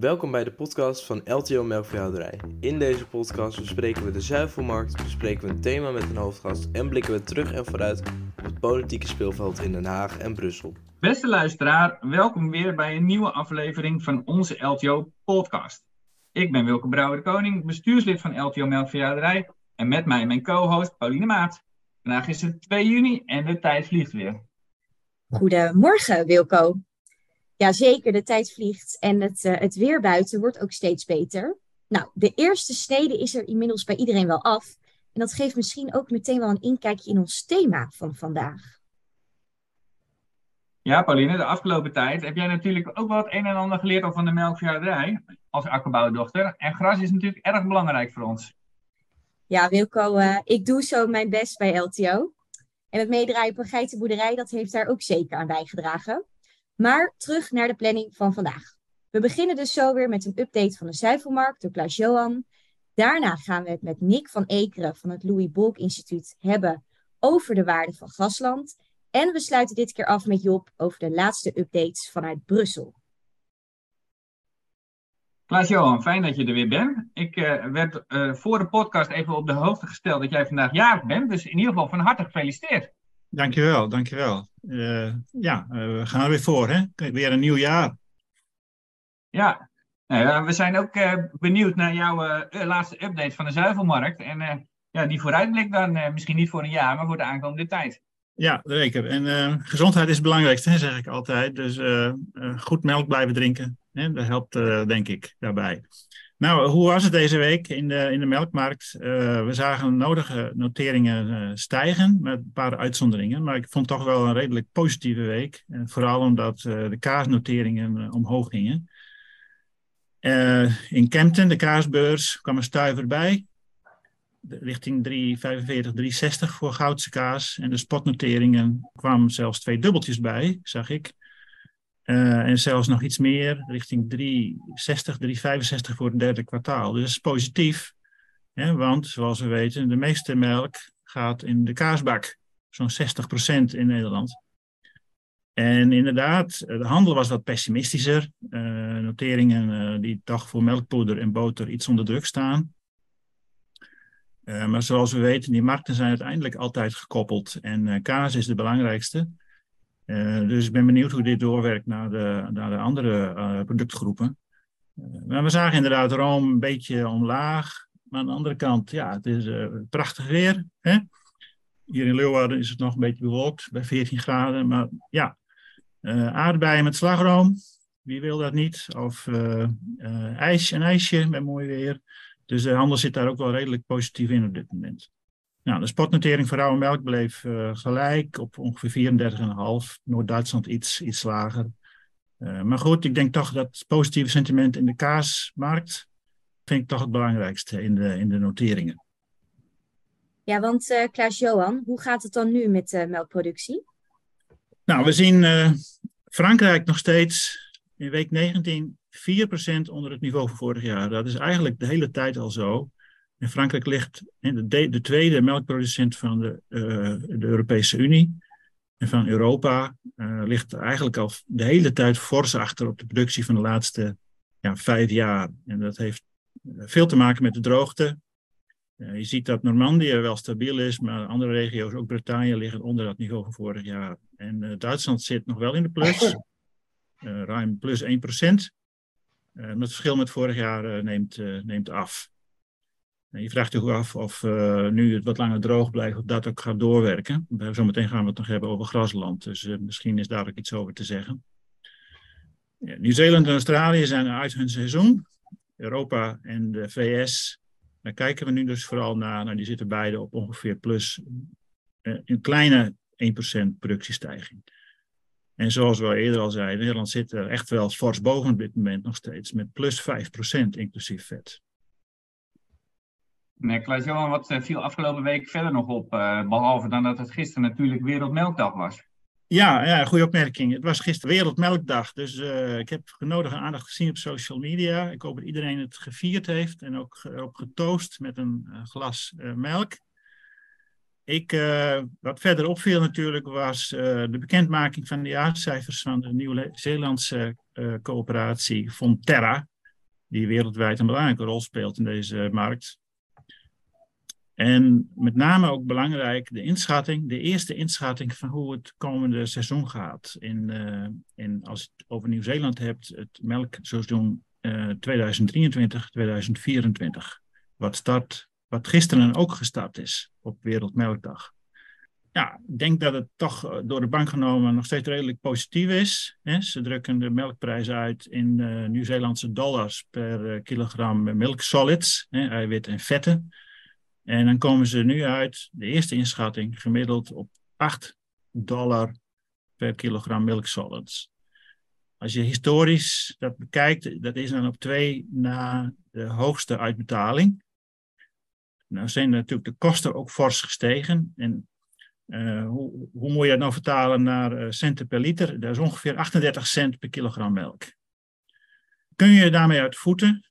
Welkom bij de podcast van LTO Melkveehouderij. In deze podcast bespreken we de zuivelmarkt, bespreken we een thema met een hoofdgast en blikken we terug en vooruit op het politieke speelveld in Den Haag en Brussel. Beste luisteraar, welkom weer bij een nieuwe aflevering van onze LTO podcast. Ik ben Wilke Brouwer de Koning, bestuurslid van LTO Melkveehouderij en met mij mijn co-host Pauline Maat. Vandaag is het 2 juni en de tijd vliegt weer. Goedemorgen Wilco. Ja, zeker. De tijd vliegt en het, uh, het weer buiten wordt ook steeds beter. Nou, de eerste snede is er inmiddels bij iedereen wel af. En dat geeft misschien ook meteen wel een inkijkje in ons thema van vandaag. Ja, Pauline, de afgelopen tijd heb jij natuurlijk ook wel het een en ander geleerd over de melkveehouderij als akkerbouwdochter. En gras is natuurlijk erg belangrijk voor ons. Ja, Wilco, uh, ik doe zo mijn best bij LTO. En het meedraaien op een geitenboerderij, dat heeft daar ook zeker aan bijgedragen. Maar terug naar de planning van vandaag. We beginnen dus zo weer met een update van de zuivelmarkt door Klaas Johan. Daarna gaan we het met Nick van Ekeren van het Louis Bolk Instituut hebben over de waarde van grasland. En we sluiten dit keer af met Job over de laatste updates vanuit Brussel. Klaas-Johan, fijn dat je er weer bent. Ik uh, werd uh, voor de podcast even op de hoogte gesteld dat jij vandaag jarig bent. Dus in ieder geval van harte gefeliciteerd. Dankjewel, dankjewel. Uh, ja, we gaan er weer voor, hè? Weer een nieuw jaar. Ja, nou, we zijn ook benieuwd naar jouw laatste update van de zuivelmarkt. En ja, die vooruitblik dan misschien niet voor een jaar, maar voor de aankomende tijd. Ja, zeker. En gezondheid is het belangrijkste, hè, zeg ik altijd. Dus goed melk blijven drinken. Hè? Dat helpt, denk ik, daarbij. Nou, hoe was het deze week in de, in de melkmarkt? Uh, we zagen nodige noteringen uh, stijgen, met een paar uitzonderingen. Maar ik vond toch wel een redelijk positieve week. vooral omdat de kaasnoteringen omhoog gingen. in Kempten, de kaasbeurs, kwam een stuiver bij. Richting 3,45, 3,60 voor goudse kaas. En de spotnoteringen kwamen zelfs twee dubbeltjes bij, zag ik. Uh, en zelfs nog iets meer, richting 360, 365 voor het derde kwartaal. Dus dat is positief, hè, want zoals we weten, de meeste melk gaat in de kaasbak. Zo'n 60% in Nederland. En inderdaad, de handel was wat pessimistischer. Uh, noteringen uh, die toch voor melkpoeder en boter iets onder druk staan. maar zoals we weten, die markten zijn uiteindelijk altijd gekoppeld. En kaas is de belangrijkste. Uh, dus ik ben benieuwd hoe dit doorwerkt naar de, naar de andere uh, productgroepen. Uh, maar we zagen inderdaad Rome een beetje omlaag. Maar aan de andere kant, ja, het is prachtig weer. Hè? Hier in Leeuwarden is het nog een beetje bewolkt, bij 14 graden. Maar ja, aardbeien met slagroom, wie wil dat niet? Of ijs, een ijsje met mooi weer. Dus de handel zit daar ook wel redelijk positief in op dit moment. Nou, de spotnotering voor rauwe melk bleef uh, gelijk op ongeveer 34,5. Noord-Duitsland iets, iets lager. Uh, maar goed, ik denk toch dat het positieve sentiment in de kaasmarkt vind ik toch het belangrijkste in de, in de noteringen. Ja, want uh, Klaas-Johan, hoe gaat het dan nu met de melkproductie? Nou, we zien Frankrijk nog steeds in week 19 4% onder het niveau van vorig jaar. Dat is eigenlijk de hele tijd al zo. In Frankrijk ligt de, de tweede melkproducent van de, uh, de, Europese Unie en van Europa uh, ligt eigenlijk al de hele tijd fors achter op de productie van de laatste ja, vijf jaar. En dat heeft eh, veel te maken met de droogte. Uh, je ziet dat Normandië wel stabiel is, maar andere regio's, ook Bretagne, liggen onder dat niveau van vorig jaar. En Duitsland zit nog wel in de plus, ruim plus 1%. het verschil met vorig jaar neemt, neemt af. Je vraagt je ook af of uh, nu het wat langer droog blijft, of dat ook gaat doorwerken. Zometeen gaan we het nog hebben over grasland, dus uh, misschien is daar ook iets over te zeggen. Ja, Nieuw-Zeeland en Australië zijn uit hun seizoen. Europa en de VS, daar kijken we nu dus vooral naar. Nou, die zitten beide op ongeveer plus uh, een kleine 1% productiestijging. En zoals we al eerder al zeiden, Nederland zit er echt wel fors boven op dit moment nog steeds, met plus 5% inclusief vet. Nee, Klaas-Johan, wat eh, viel afgelopen week verder nog op? Uh, behalve dan dat het gisteren natuurlijk Wereldmelkdag was. Ja, ja, goede opmerking. Het was gisteren Wereldmelkdag. Dus uh, ik heb genodigde aandacht gezien op social media. Ik hoop dat iedereen het gevierd heeft en ook op getoost met een glas melk. Ik, wat verder opviel natuurlijk was de bekendmaking van de jaarcijfers van de Nieuw-Zeelandse coöperatie Fonterra. die wereldwijd een belangrijke rol speelt in deze markt. En met name ook belangrijk de inschatting, de eerste inschatting van hoe het komende seizoen gaat. In, in, als je het over Nieuw-Zeeland hebt, het melkseizoen 2023, 2024. Wat, start, wat gisteren ook gestart is op Wereldmelkdag. Ja, ik denk dat het toch eh, door de bank genomen nog steeds redelijk positief is. Hè. Ze drukken de melkprijs uit in Nieuw-Zeelandse dollars per kilogram milksolids, hè, eiwit en vetten. En dan komen ze nu uit, de eerste inschatting, gemiddeld op 8 dollar per kilogram milksolids. Als je historisch dat bekijkt, dat is dan op twee na de hoogste uitbetaling. Nou zijn natuurlijk de kosten ook fors gestegen. En uh, hoe, hoe, moet je dat nou vertalen naar uh, centen per liter? Dat is ongeveer 38 cent per kilogram melk. Kun je daarmee uit voeten?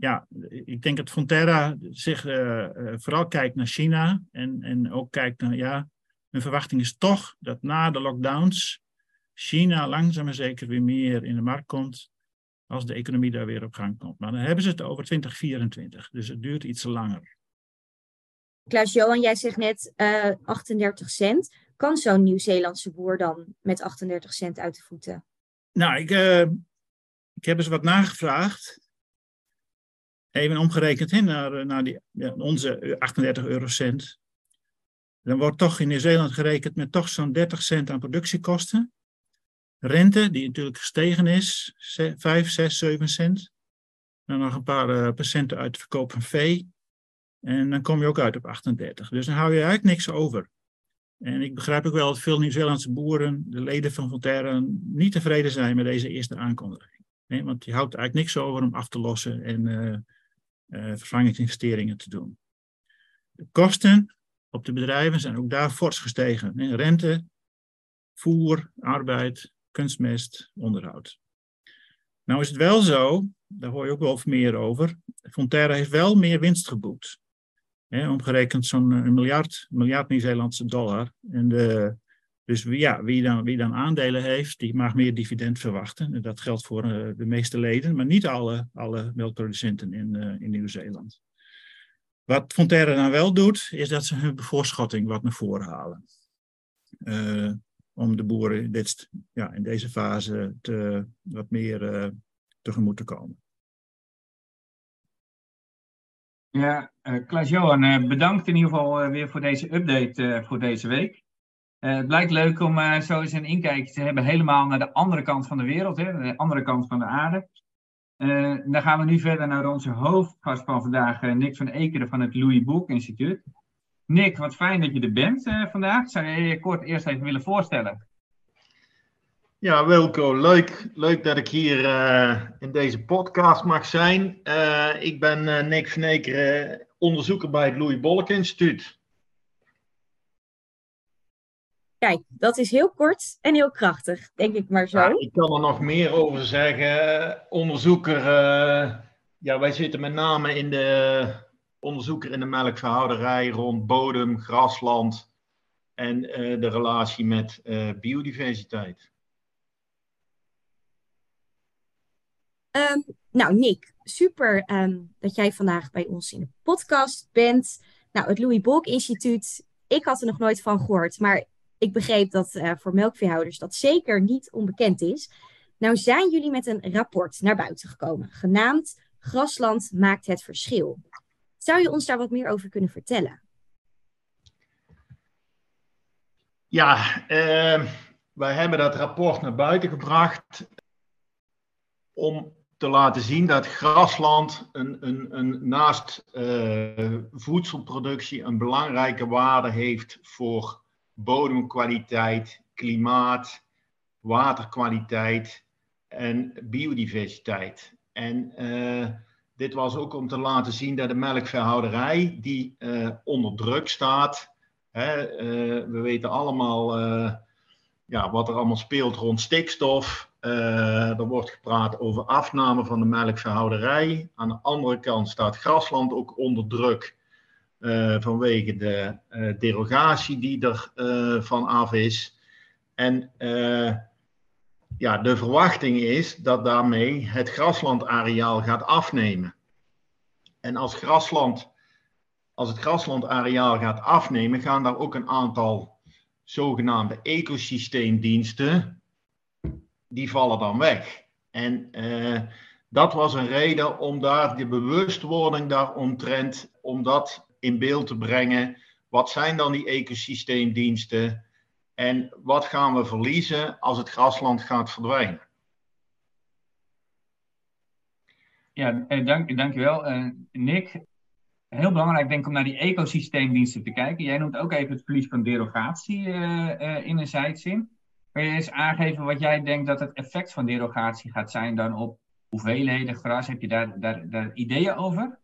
Ja, ik denk dat Fonterra zich uh, vooral kijkt naar China en, en ook kijkt naar, ja, mijn verwachting is toch dat na de lockdowns China langzaam maar zeker weer meer in de markt komt als de economie daar weer op gang komt. Maar dan hebben ze het over 2024, dus het duurt iets langer. Klaas-Johan, jij zegt net uh, 38 cent. Kan zo'n Nieuw-Zeelandse boer dan met 38 cent uit de voeten? Nou, ik, uh, ik heb eens wat nagevraagd. Even omgerekend hè, naar, naar die, ja, onze 38 eurocent. Dan wordt toch in Nieuw-Zeeland gerekend met toch zo'n 30 cent aan productiekosten. Rente, die natuurlijk gestegen is, 5, 6, 7 cent. Dan nog een paar uh, procenten uit de verkoop van vee. En dan kom je ook uit op 38. Dus dan hou je eigenlijk niks over. En ik begrijp ook wel dat veel Nieuw-Zeelandse boeren, de leden van Voltaire, niet tevreden zijn met deze eerste aankondiging. Nee, want je houdt eigenlijk niks over om af te lossen en vervangingsinvesteringen te doen. De kosten op de bedrijven zijn ook daar fors gestegen. Rente, voer, arbeid, kunstmest, onderhoud. Nou is het wel zo, daar hoor je ook wel meer over, Fonterra heeft wel meer winst geboekt. Omgerekend zo'n eh, miljard, miljard Nieuw-Zeelandse dollar. En de, dus ja, wie dan, wie dan aandelen heeft, die mag meer dividend verwachten. En dat geldt voor uh, de meeste leden, maar niet alle, alle melkproducenten in, uh, in Nieuw-Zeeland. Wat Fonterra dan wel doet, is dat ze hun bevoorschotting wat naar voren halen. Uh, om de boeren dit, ja, in deze fase te, wat meer tegemoet te komen. Ja, Klaas-Johan, bedankt in ieder geval weer voor deze update voor deze week. Het blijkt leuk om zo eens een inkijkje te hebben helemaal naar de andere kant van de wereld, hè, de andere kant van de aarde. dan gaan we nu verder naar onze hoofdgast van vandaag, Nick van Ekeren van het Louis Boek Instituut. Nick, wat fijn dat je er bent vandaag. Zou je je kort eerst even willen voorstellen? Ja, Wilco, leuk, leuk dat ik hier in deze podcast mag zijn. Ik ben Nick van Ekeren, onderzoeker bij het Louis Bolk Instituut. Kijk, dat is heel kort en heel krachtig, denk ik maar zo. Ja, ik kan er nog meer over zeggen. Onderzoeker, ja, wij zitten met name in de onderzoeker in de melkverhouderij rond bodem, grasland en uh, de relatie met uh, biodiversiteit. Um, nou, Nick, super um, dat jij vandaag bij ons in de podcast bent. Nou, het Louis Bolk Instituut, ik had er nog nooit van gehoord, maar ik begreep dat uh, voor melkveehouders dat zeker niet onbekend is. Nou zijn jullie met een rapport naar buiten gekomen, genaamd Grasland maakt het verschil. Zou je ons daar wat meer over kunnen vertellen? Ja, uh, wij hebben dat rapport naar buiten gebracht om te laten zien dat grasland een, een, een, naast uh, voedselproductie een belangrijke waarde heeft voor bodemkwaliteit, klimaat, waterkwaliteit en biodiversiteit. En uh, dit was ook om te laten zien dat de melkveehouderij, die uh, onder druk staat. Hè, uh, we weten allemaal ja, wat er allemaal speelt rond stikstof. er wordt gepraat over afname van de melkveehouderij. Aan de andere kant staat grasland ook onder druk. Vanwege de derogatie die er van af is. En ja, de verwachting is dat daarmee het graslandareaal gaat afnemen. En als, grasland, als het graslandareaal gaat afnemen, gaan daar ook een aantal zogenaamde ecosysteemdiensten, die vallen dan weg. En dat was een reden om daar de bewustwording daaromtrent, om dat in beeld te brengen. Wat zijn dan die ecosysteemdiensten? En wat gaan we verliezen als het grasland gaat verdwijnen? Ja, eh, dank, dankjewel. Uh, Nick, heel belangrijk denk ik om naar die ecosysteemdiensten te kijken. Jij noemt ook even het verlies van derogatie uh, in een zijdzin. Kun je eens aangeven wat jij denkt dat het effect van derogatie gaat zijn dan op hoeveelheden gras? Heb je daar, daar, daar ideeën over?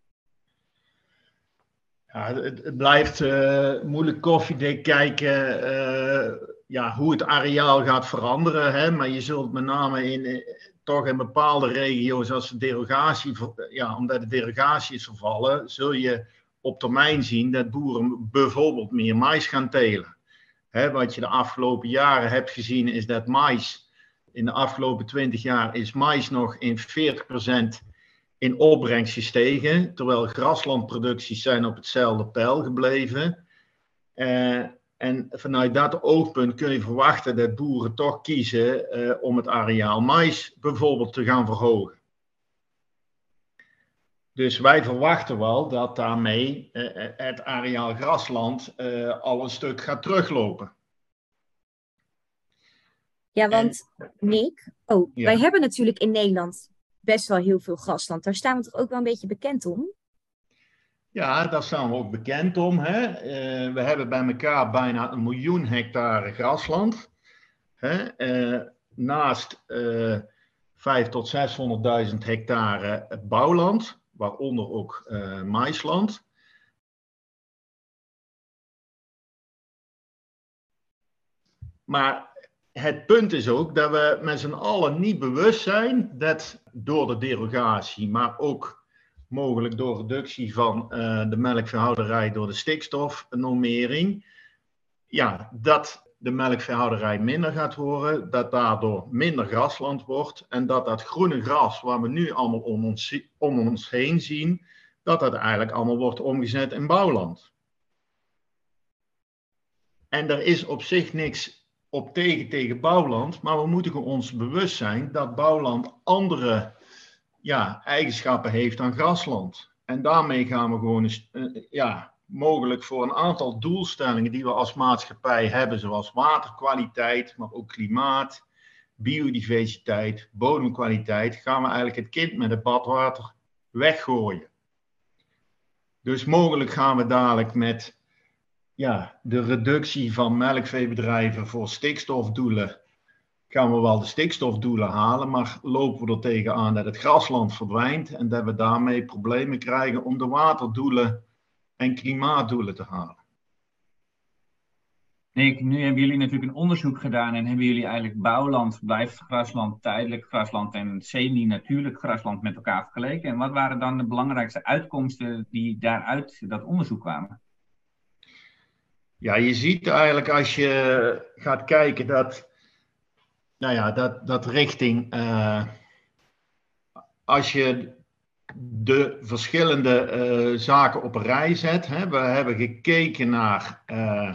Het, blijft uh, moeilijk koffiedik kijken uh, ja, hoe het areaal gaat veranderen. Hè? Maar je zult met name in, eh, toch in bepaalde regio's, als de derogatie, ja, omdat de derogatie is vervallen, zul je op termijn zien dat boeren bijvoorbeeld meer mais gaan telen. Wat je de afgelopen jaren hebt gezien is dat mais, in de afgelopen 20 jaar is mais nog in 40% in opbrengst gestegen, terwijl graslandproducties zijn op hetzelfde pijl gebleven. Uh, en vanuit dat oogpunt kun je verwachten dat boeren toch kiezen uh, om het areaal mais bijvoorbeeld te gaan verhogen. Dus wij verwachten wel dat daarmee uh, het areaal grasland al een stuk gaat teruglopen. Ja, want Nick, oh, ja. wij hebben natuurlijk in Nederland best wel heel veel grasland. Daar staan we toch ook wel een beetje bekend om? Ja, daar staan we ook bekend om. Hè? Uh, we hebben bij elkaar bijna een miljoen hectare grasland. Hè? Uh, naast uh, 5 tot 600.000 hectare bouwland, waaronder ook maisland. Maar het punt is ook dat we met z'n allen niet bewust zijn dat door de derogatie, maar ook mogelijk door reductie van uh, de melkverhouderij door de stikstofnormering, ja, dat de melkverhouderij minder gaat worden, dat daardoor minder grasland wordt en dat dat groene gras, waar we nu allemaal om ons, om ons heen zien, dat dat eigenlijk allemaal wordt omgezet in bouwland. En er is op zich niks op tegen tegen bouwland, maar we moeten ons bewust zijn dat bouwland andere ja, eigenschappen heeft dan grasland. En daarmee gaan we gewoon eens, uh, ja, mogelijk voor een aantal doelstellingen die we als maatschappij hebben, zoals waterkwaliteit, maar ook klimaat, biodiversiteit, bodemkwaliteit, gaan we eigenlijk het kind met het badwater weggooien. Dus mogelijk gaan we dadelijk met ja, de reductie van melkveebedrijven voor stikstofdoelen gaan we wel de stikstofdoelen halen, maar lopen we er tegenaan dat het grasland verdwijnt en dat we daarmee problemen krijgen om de waterdoelen en klimaatdoelen te halen. Nee, nu hebben jullie natuurlijk een onderzoek gedaan en hebben jullie eigenlijk bouwland, blijfgrasland, tijdelijk grasland en semi-natuurlijk grasland met elkaar vergeleken. En wat waren dan de belangrijkste uitkomsten die daaruit dat onderzoek kwamen? Ja, je ziet eigenlijk als je gaat kijken dat, nou ja, dat, dat richting, uh, als je de verschillende uh, zaken op een rij zet. Hè, we hebben gekeken naar, uh,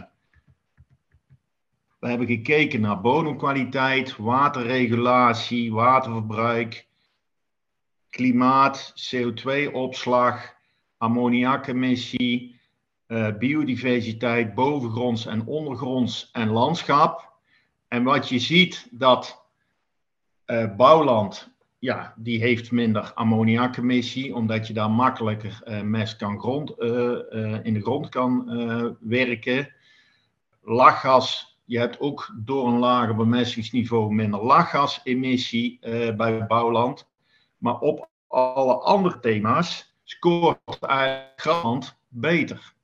we hebben gekeken naar bodemkwaliteit, waterregulatie, waterverbruik, klimaat, CO2-opslag, ammoniakemissie, uh, biodiversiteit, bovengronds en ondergronds en landschap. En wat je ziet dat uh, bouwland, ja, die heeft minder ammoniakemissie, omdat je daar makkelijker uh, mest kan grond, in de grond kan werken. Lachgas, je hebt ook door een lager bemestingsniveau minder lachgasemissie bij bouwland. Maar op alle andere thema's scoort eigenlijk grasland beter.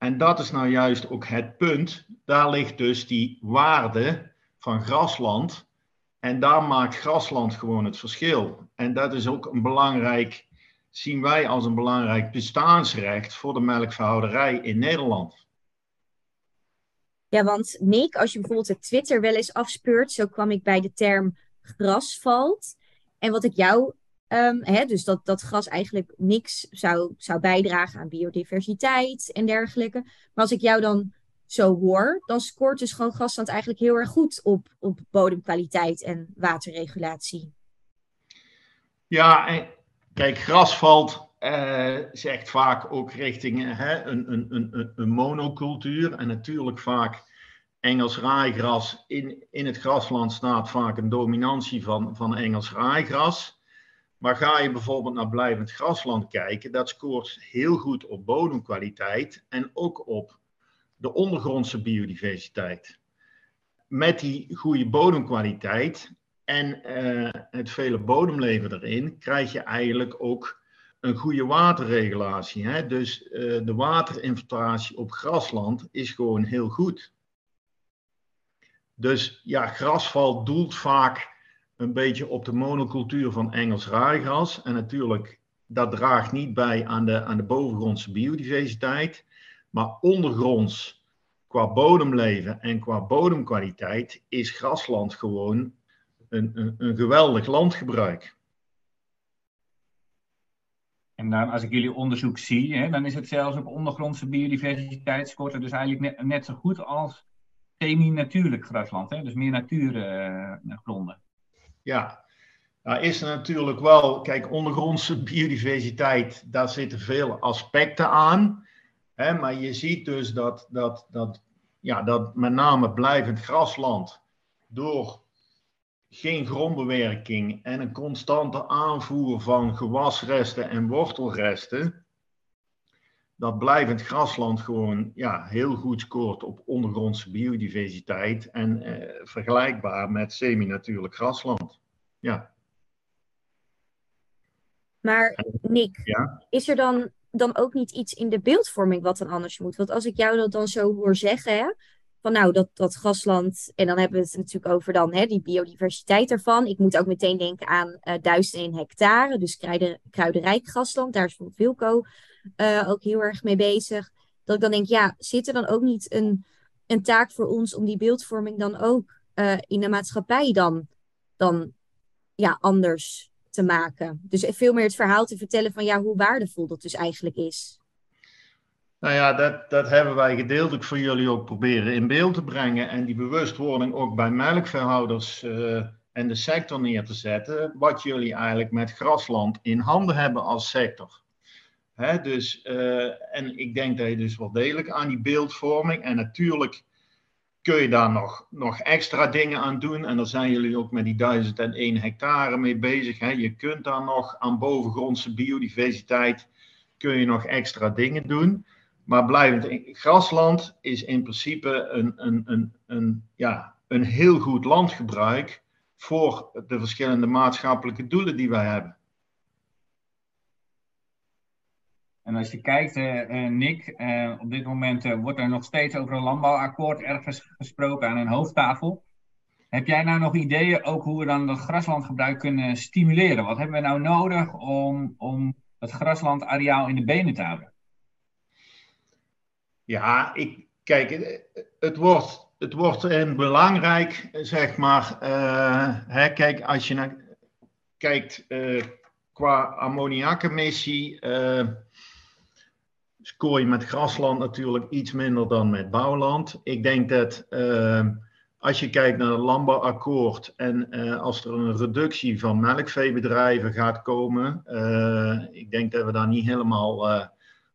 En dat is nou juist ook het punt. Daar ligt dus die waarde van grasland. En daar maakt grasland gewoon het verschil. En dat is ook een belangrijk, zien wij als een belangrijk bestaansrecht voor de melkverhouderij in Nederland. Ja, want Nick, als je bijvoorbeeld het Twitter wel eens afspeurt, zo kwam ik bij de term grasvalt. En wat ik jou, um, hè, dus dat, dat gras eigenlijk niks zou, zou bijdragen aan biodiversiteit en dergelijke. Maar als ik jou dan zo hoor, dan scoort dus gewoon grasland eigenlijk heel erg goed op, op bodemkwaliteit en waterregulatie. Ja, kijk, grasvalt uh, zegt vaak ook richting hè, een, een, een, een monocultuur. En natuurlijk vaak Engels raaigras. In, in het grasland staat vaak een dominantie van, van Engels raaigras. Maar ga je bijvoorbeeld naar blijvend grasland kijken, dat scoort heel goed op bodemkwaliteit en ook op de ondergrondse biodiversiteit. Met die goede bodemkwaliteit en uh, het vele bodemleven erin, krijg je eigenlijk ook een goede waterregulatie. Hè? Dus uh, de waterinfiltratie op grasland is gewoon heel goed. Dus ja, grasval doelt vaak een beetje op de monocultuur van Engels raaigras. En natuurlijk, dat draagt niet bij aan de, aan de bovengrondse biodiversiteit. Maar ondergronds, qua bodemleven en qua bodemkwaliteit, is grasland gewoon een, een, een geweldig landgebruik. En dan, als ik jullie onderzoek zie, hè, dan is het zelfs op ondergrondse biodiversiteit scoort dus eigenlijk net, net zo goed als semi-natuurlijk grasland. Hè? Dus meer natuurgronden. Ja, nou is er natuurlijk wel, kijk, ondergrondse biodiversiteit, daar zitten veel aspecten aan. Hè, maar je ziet dus dat, dat, dat, ja, dat met name blijvend grasland door geen grondbewerking en een constante aanvoer van gewasresten en wortelresten, dat blijvend grasland gewoon ja, heel goed scoort op ondergrondse biodiversiteit en eh, vergelijkbaar met semi-natuurlijk grasland. Ja. Maar Nick, ja? is er dan, dan ook niet iets in de beeldvorming wat dan anders moet? Want als ik jou dat dan zo hoor zeggen, hè, van nou, dat, dat grasland, en dan hebben we het natuurlijk over dan hè, die biodiversiteit ervan. Ik moet ook meteen denken aan eh, 1001 hectare, dus kruiden, kruidenrijk grasland. Daar is Wilco uh, ook heel erg mee bezig. Dat ik dan denk, ja, zit er dan ook niet een, een taak voor ons om die beeldvorming dan ook uh, in de maatschappij dan, dan ja, anders te maken? Dus veel meer het verhaal te vertellen van ja, hoe waardevol dat dus eigenlijk is. Nou ja, dat, dat hebben wij gedeeltelijk voor jullie ook proberen in beeld te brengen. En die bewustwording ook bij melkverhouders uh, en de sector neer te zetten. Wat jullie eigenlijk met grasland in handen hebben als sector. Hè, dus, uh, en ik denk dat je dus wel degelijk aan die beeldvorming. En natuurlijk kun je daar nog, nog extra dingen aan doen. En daar zijn jullie ook met die 1001 hectare mee bezig. Hè. Je kunt daar nog aan bovengrondse biodiversiteit kun je nog extra dingen doen. Maar blijvend grasland is in principe een, een, een, een, ja, een heel goed landgebruik voor de verschillende maatschappelijke doelen die wij hebben. En als je kijkt, uh, Nick, uh, op dit moment wordt er nog steeds over een landbouwakkoord ergens gesproken aan een hoofdtafel. Heb jij nou nog ideeën ook hoe we dan dat graslandgebruik kunnen stimuleren? Wat hebben we nou nodig om, om het graslandareaal in de benen te houden? Ja, ik, kijk, het wordt, het wordt belangrijk, zeg maar. Uh, hè, kijk, als je naar, kijkt uh, qua ammoniakemissie, uh, scoor je met grasland natuurlijk iets minder dan met bouwland. Ik denk dat als je kijkt naar het landbouwakkoord en als er een reductie van melkveebedrijven gaat komen, ik denk dat we daar niet helemaal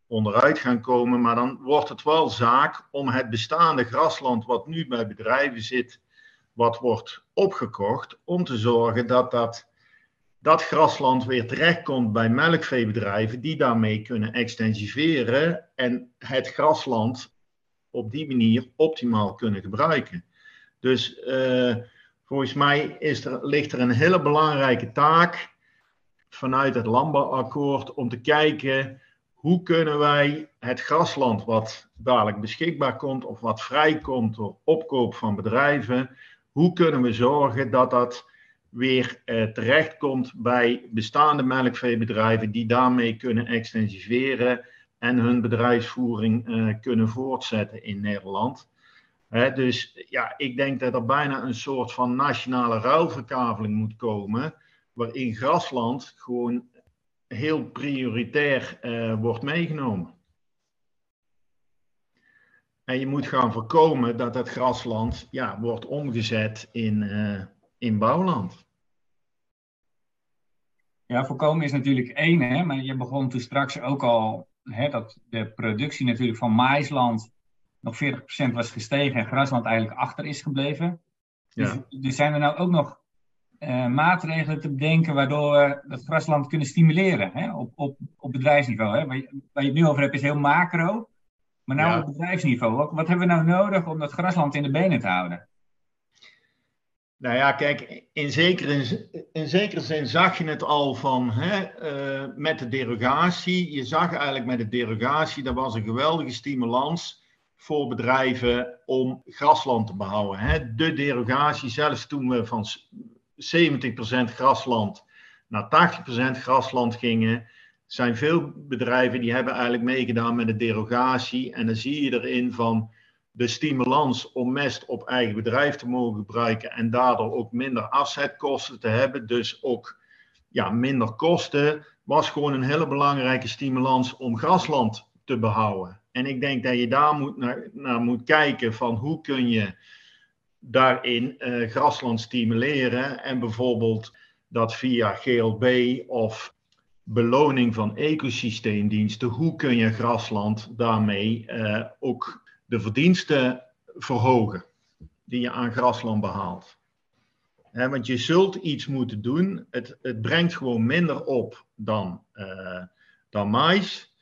onderuit gaan komen. Maar dan wordt het wel zaak om het bestaande grasland, wat nu bij bedrijven zit, wat wordt opgekocht, om te zorgen dat dat, dat grasland weer terechtkomt bij melkveebedrijven, die daarmee kunnen extensiveren en het grasland op die manier optimaal kunnen gebruiken. Dus uh, volgens mij is er, ligt er een hele belangrijke taak vanuit het landbouwakkoord om te kijken hoe kunnen wij het grasland wat dadelijk beschikbaar komt of wat vrijkomt door opkoop van bedrijven, hoe kunnen we zorgen dat dat weer eh, terechtkomt bij bestaande melkveebedrijven die daarmee kunnen extensiveren en hun bedrijfsvoering eh, kunnen voortzetten in Nederland. dus ja, ik denk dat er bijna een soort van nationale ruilverkaveling moet komen, waarin grasland gewoon heel prioritair uh, wordt meegenomen. En je moet gaan voorkomen dat dat grasland ja, wordt omgezet in, uh, in bouwland. Ja, voorkomen is natuurlijk één, hè, maar je begon toen straks ook al hè, dat de productie natuurlijk van maisland nog 40% was gestegen en grasland eigenlijk achter is gebleven. Dus, ja. dus zijn er nou ook nog uh, maatregelen te bedenken waardoor we dat grasland kunnen stimuleren hè, op, op, op bedrijfsniveau? Hè? Waar, je, waar je het nu over hebt is heel macro, maar nou op bedrijfsniveau. Wat, wat hebben we nou nodig om dat grasland in de benen te houden? Nou ja, kijk, in zekere, in zekere zin zag je het al van hè, uh, met de derogatie. Je zag eigenlijk met de derogatie, dat was een geweldige stimulans voor bedrijven om grasland te behouden. Hè. De derogatie, zelfs toen we van 70% grasland naar 80% grasland gingen, zijn veel bedrijven die hebben eigenlijk meegedaan met de derogatie. En dan zie je erin van de stimulans om mest op eigen bedrijf te mogen gebruiken en daardoor ook minder afzetkosten te hebben, dus ook ja, minder kosten, was gewoon een hele belangrijke stimulans om grasland te behouden. En ik denk dat je daar moet naar, naar moet kijken van hoe kun je daarin uh, grasland stimuleren en bijvoorbeeld dat via GLB of beloning van ecosysteemdiensten, hoe kun je grasland daarmee uh, ook de verdiensten verhogen die je aan grasland behaalt. want je zult iets moeten doen. Het, het brengt gewoon minder op dan, uh, dan mais.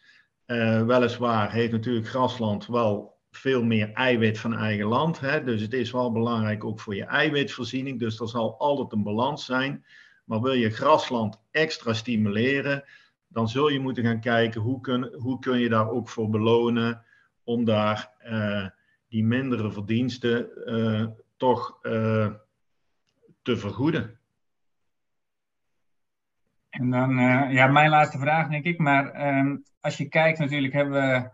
Weliswaar heeft natuurlijk grasland wel veel meer eiwit van eigen land. Hè? Dus het is wel belangrijk ook voor je eiwitvoorziening. Dus er zal altijd een balans zijn. Maar wil je grasland extra stimuleren, dan zul je moeten gaan kijken hoe kun, hoe kun je daar ook voor belonen om daar uh, die mindere verdiensten uh, toch uh, te vergoeden. En dan, ja, mijn laatste vraag denk ik, maar um, als je kijkt natuurlijk hebben we,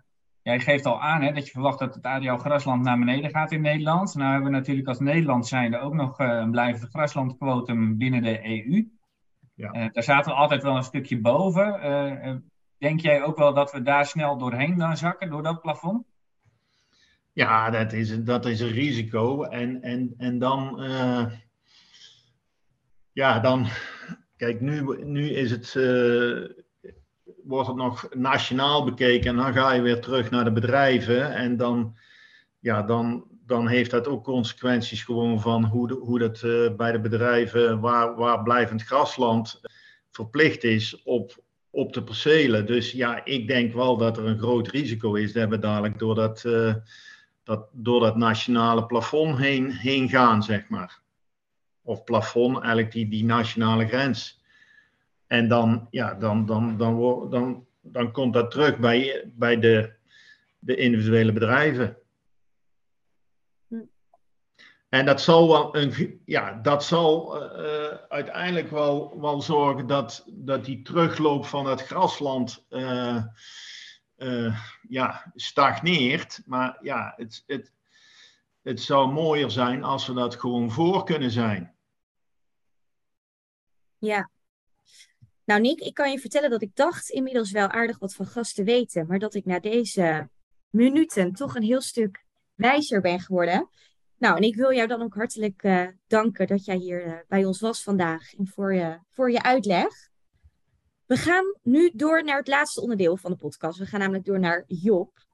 jij geeft al aan hè, dat je verwacht dat het ADL grasland naar beneden gaat in Nederland. Nou hebben we natuurlijk als Nederland zijnde ook nog een blijvende graslandquotum binnen de EU. Ja. daar zaten we altijd wel een stukje boven. Denk jij ook wel dat we daar snel doorheen dan zakken, door dat plafond? Ja, dat is, dat is een risico. En, en, en dan, uh, ja, dan, kijk, nu, nu is het, wordt het nog nationaal bekeken en dan ga je weer terug naar de bedrijven en dan, ja, dan, dan heeft dat ook consequenties gewoon van hoe, hoe dat uh, bij de bedrijven waar, waar blijvend grasland verplicht is op, op de percelen. Dus ja, ik denk wel dat er een groot risico is dat we dadelijk door dat, uh, dat, door dat nationale plafond heen, heen gaan, zeg maar. Of plafond, eigenlijk die, die nationale grens. En dan, ja, dan, dan, dan, dan, dan komt dat terug bij, bij de, de individuele bedrijven. En dat zal, wel een, ja, dat zal uh, uiteindelijk wel, wel zorgen dat, dat die terugloop van het grasland uh, uh, ja, stagneert. Maar ja, het, het, het zou mooier zijn als we dat gewoon voor kunnen zijn. Ja. Nou, Nick, ik kan je vertellen dat ik dacht inmiddels wel aardig wat van gas te weten, maar dat ik na deze minuten toch een heel stuk wijzer ben geworden. Nou, en ik wil jou dan ook hartelijk uh, danken dat jij hier uh, bij ons was vandaag en voor je, voor je uitleg. We gaan nu door naar het laatste onderdeel van de podcast. We gaan namelijk door naar Job.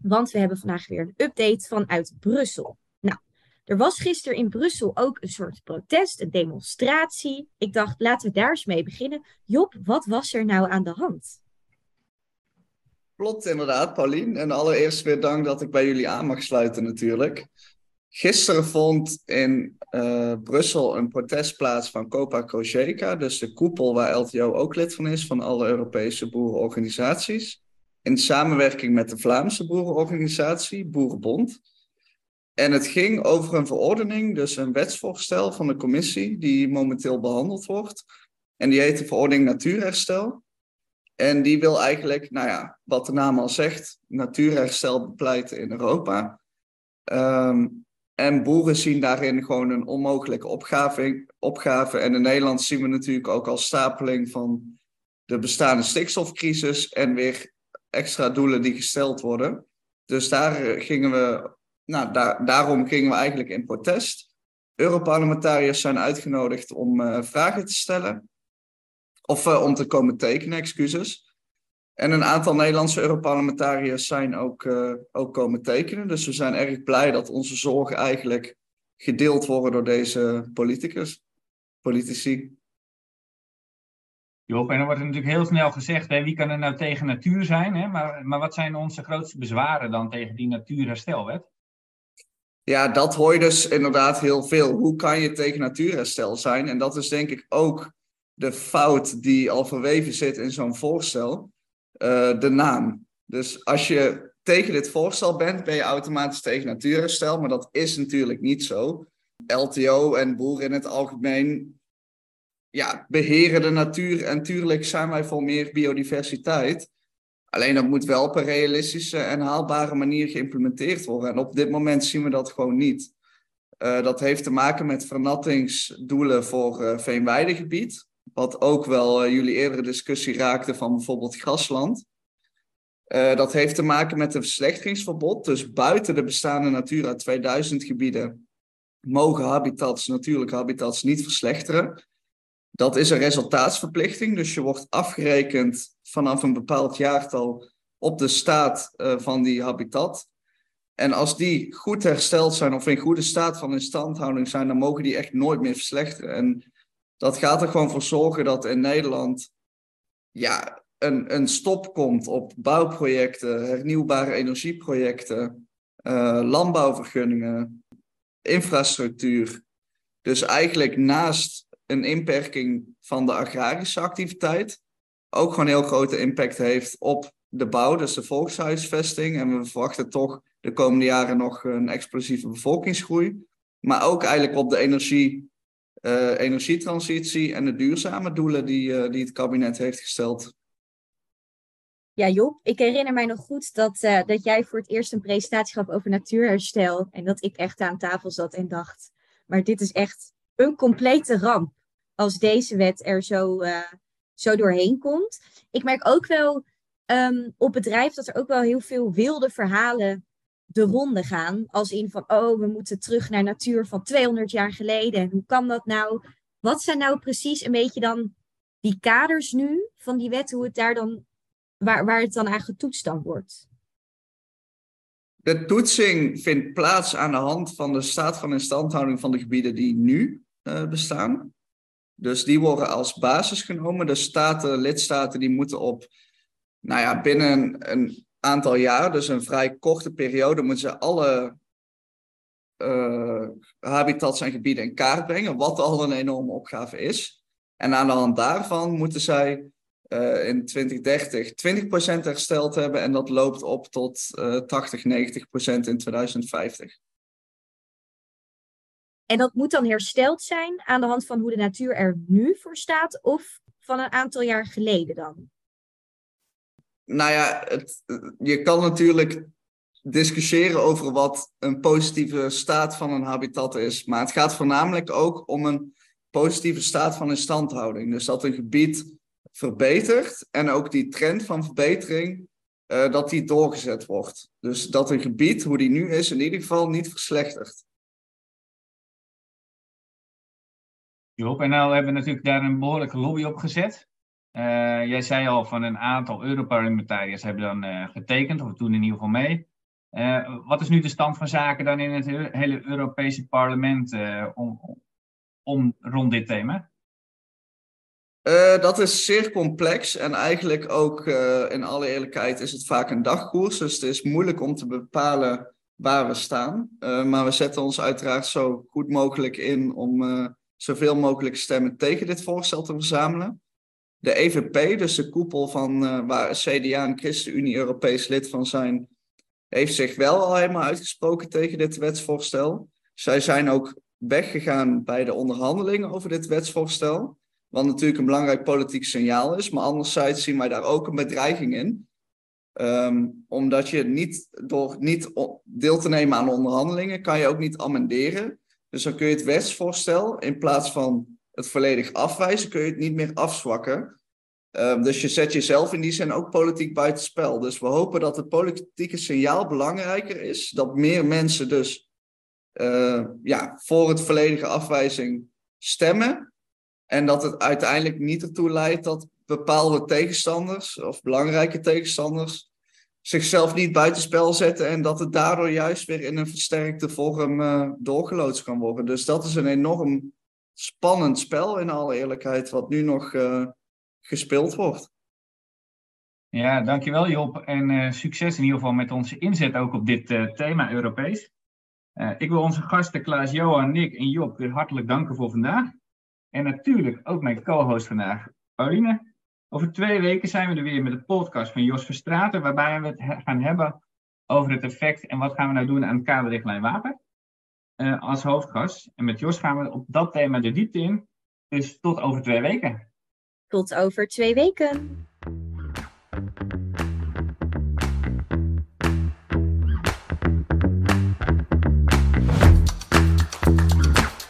Want we hebben vandaag weer een update vanuit Brussel. Er was gisteren in Brussel ook een soort protest, een demonstratie. Ik dacht, laten we daar eens mee beginnen. Job, wat was er nou aan de hand? Klopt inderdaad, Paulien. En allereerst weer dank dat ik bij jullie aan mag sluiten natuurlijk. Gisteren vond in uh, Brussel een protest plaats van Copa Cogeca, dus de koepel waar LTO ook lid van is, van alle Europese boerenorganisaties. In samenwerking met de Vlaamse boerenorganisatie, Boerenbond. En het ging over een verordening, dus een wetsvoorstel van de commissie, die momenteel behandeld wordt. En die heet de verordening Natuurherstel. En die wil eigenlijk, nou ja, wat de naam al zegt, natuurherstel bepleiten in Europa. Ehm, en boeren zien daarin gewoon een onmogelijke opgave, opgave. En in Nederland zien we natuurlijk ook al stapeling van de bestaande stikstofcrisis en weer extra doelen die gesteld worden. Dus daar gingen we, nou, daar, daarom gingen we eigenlijk in protest. Europarlementariërs zijn uitgenodigd om uh, vragen te stellen. Of uh, om te komen tekenen, excuses. En een aantal Nederlandse Europarlementariërs zijn ook, uh, ook komen tekenen. Dus we zijn erg blij dat onze zorgen eigenlijk gedeeld worden door deze politicus, politici. Joop, en dan wordt er natuurlijk heel snel gezegd, hè, wie kan er nou tegen natuur zijn? Hè? Maar, maar wat zijn onze grootste bezwaren dan tegen die natuurherstelwet? Ja, dat hoor je dus inderdaad heel veel. Hoe kan je tegen natuurherstel zijn? En dat is denk ik ook de fout die al verweven zit in zo'n voorstel. Uh, de naam. Dus als je tegen dit voorstel bent, ben je automatisch tegen natuurherstel. Maar dat is natuurlijk niet zo. LTO en boeren in het algemeen ja, beheren de natuur. En tuurlijk zijn wij voor meer biodiversiteit. Alleen dat moet wel op een realistische en haalbare manier geïmplementeerd worden. En op dit moment zien we dat gewoon niet. Uh, dat heeft te maken met vernattingsdoelen voor uh, veenweidegebied. Wat ook wel uh, jullie eerdere discussie raakte van bijvoorbeeld grasland. dat heeft te maken met een verslechteringsverbod. Dus buiten de bestaande Natura 2000 gebieden mogen habitats, natuurlijke habitats, niet verslechteren. Dat is een resultaatsverplichting, dus je wordt afgerekend vanaf een bepaald jaartal op de staat uh, van die habitat. En als die goed hersteld zijn of in goede staat van instandhouding zijn, dan mogen die echt nooit meer verslechteren. En dat gaat er gewoon voor zorgen dat in Nederland ja, een, een stop komt op bouwprojecten, hernieuwbare energieprojecten, uh, landbouwvergunningen, infrastructuur. Dus eigenlijk naast een inperking van de agrarische activiteit ook gewoon heel grote impact heeft op de bouw, dus de volkshuisvesting. En we verwachten toch de komende jaren nog een explosieve bevolkingsgroei. Maar ook eigenlijk op de energie, uh, energietransitie en de duurzame doelen die, uh, die het kabinet heeft gesteld. Ja, Job, ik herinner mij nog goed dat, uh, dat jij voor het eerst een presentatie gaf over natuurherstel. En dat ik echt aan tafel zat en dacht, maar dit is echt een complete ramp als deze wet er zo, uh, zo doorheen komt. Ik merk ook wel um, op bedrijf dat er ook wel heel veel wilde verhalen de ronde gaan. Als in van, oh, we moeten terug naar natuur van 200 jaar geleden. Hoe kan dat nou? Wat zijn nou precies een beetje dan die kaders nu van die wet, hoe het daar dan, waar, waar het dan aan getoetst dan wordt? De toetsing vindt plaats aan de hand van de staat van instandhouding van de gebieden die nu uh, bestaan. Dus die worden als basis genomen. De staten, lidstaten, die moeten op, nou ja, binnen een aantal jaar, dus een vrij korte periode, moeten ze alle uh, habitats en gebieden in kaart brengen, wat al een enorme opgave is. En aan de hand daarvan moeten zij uh, in 2030 20% hersteld hebben en dat loopt op tot uh, 80, 90% in 2050. En dat moet dan hersteld zijn aan de hand van hoe de natuur er nu voor staat of van een aantal jaar geleden dan? Nou ja, het, je kan natuurlijk discussiëren over wat een positieve staat van een habitat is. Maar het gaat voornamelijk ook om een positieve staat van instandhouding. Dus dat een gebied verbetert en ook die trend van verbetering, uh, dat die doorgezet wordt. Dus dat een gebied, hoe die nu is, in ieder geval niet verslechtert. En nou hebben we natuurlijk daar een behoorlijke lobby op gezet. Uh, jij zei al van een aantal Europarlementariërs hebben dan uh, getekend, of doen in ieder geval mee. Uh, wat is nu de stand van zaken dan in het hele Europese parlement om, om, rond dit thema? dat is zeer complex en eigenlijk ook in alle eerlijkheid is het vaak een dagkoers. Dus het is moeilijk om te bepalen waar we staan. maar we zetten ons uiteraard zo goed mogelijk in om zoveel mogelijk stemmen tegen dit voorstel te verzamelen. De EVP, dus de koepel van uh, waar CDA en ChristenUnie Europees lid van zijn, heeft zich wel al helemaal uitgesproken tegen dit wetsvoorstel. Zij zijn ook weggegaan bij de onderhandelingen over dit wetsvoorstel. Wat natuurlijk een belangrijk politiek signaal is, maar anderzijds zien wij daar ook een bedreiging in. Ehm, omdat je niet, door niet deel te nemen aan onderhandelingen, kan je ook niet amenderen. Dus dan kun je het wetsvoorstel, in plaats van het volledig afwijzen, kun je het niet meer afzwakken. Um, dus je zet jezelf in die zin ook politiek buitenspel. Dus we hopen dat het politieke signaal belangrijker is. Dat meer mensen dus uh, ja, voor het volledige afwijzing stemmen. En dat het uiteindelijk niet ertoe leidt dat bepaalde tegenstanders of belangrijke tegenstanders zichzelf niet buitenspel zetten en dat het daardoor juist weer in een versterkte vorm uh, doorgeloodst kan worden. Dus dat is een enorm spannend spel in alle eerlijkheid, wat nu nog uh, gespeeld wordt. Ja, dankjewel Job en uh, succes in ieder geval met onze inzet ook op dit thema Europees. ik wil onze gasten Klaas-Johan, Nick en Job weer hartelijk danken voor vandaag. En natuurlijk ook mijn co-host vandaag, Pauline. Over twee weken zijn we er weer met de podcast van Jos Verstraten, waarbij we het gaan hebben over het effect en wat gaan we nou doen aan de kaderrichtlijn wapen uh, als hoofdgast. En met Jos gaan we op dat thema de diepte in. Dus tot over twee weken. Tot over twee weken.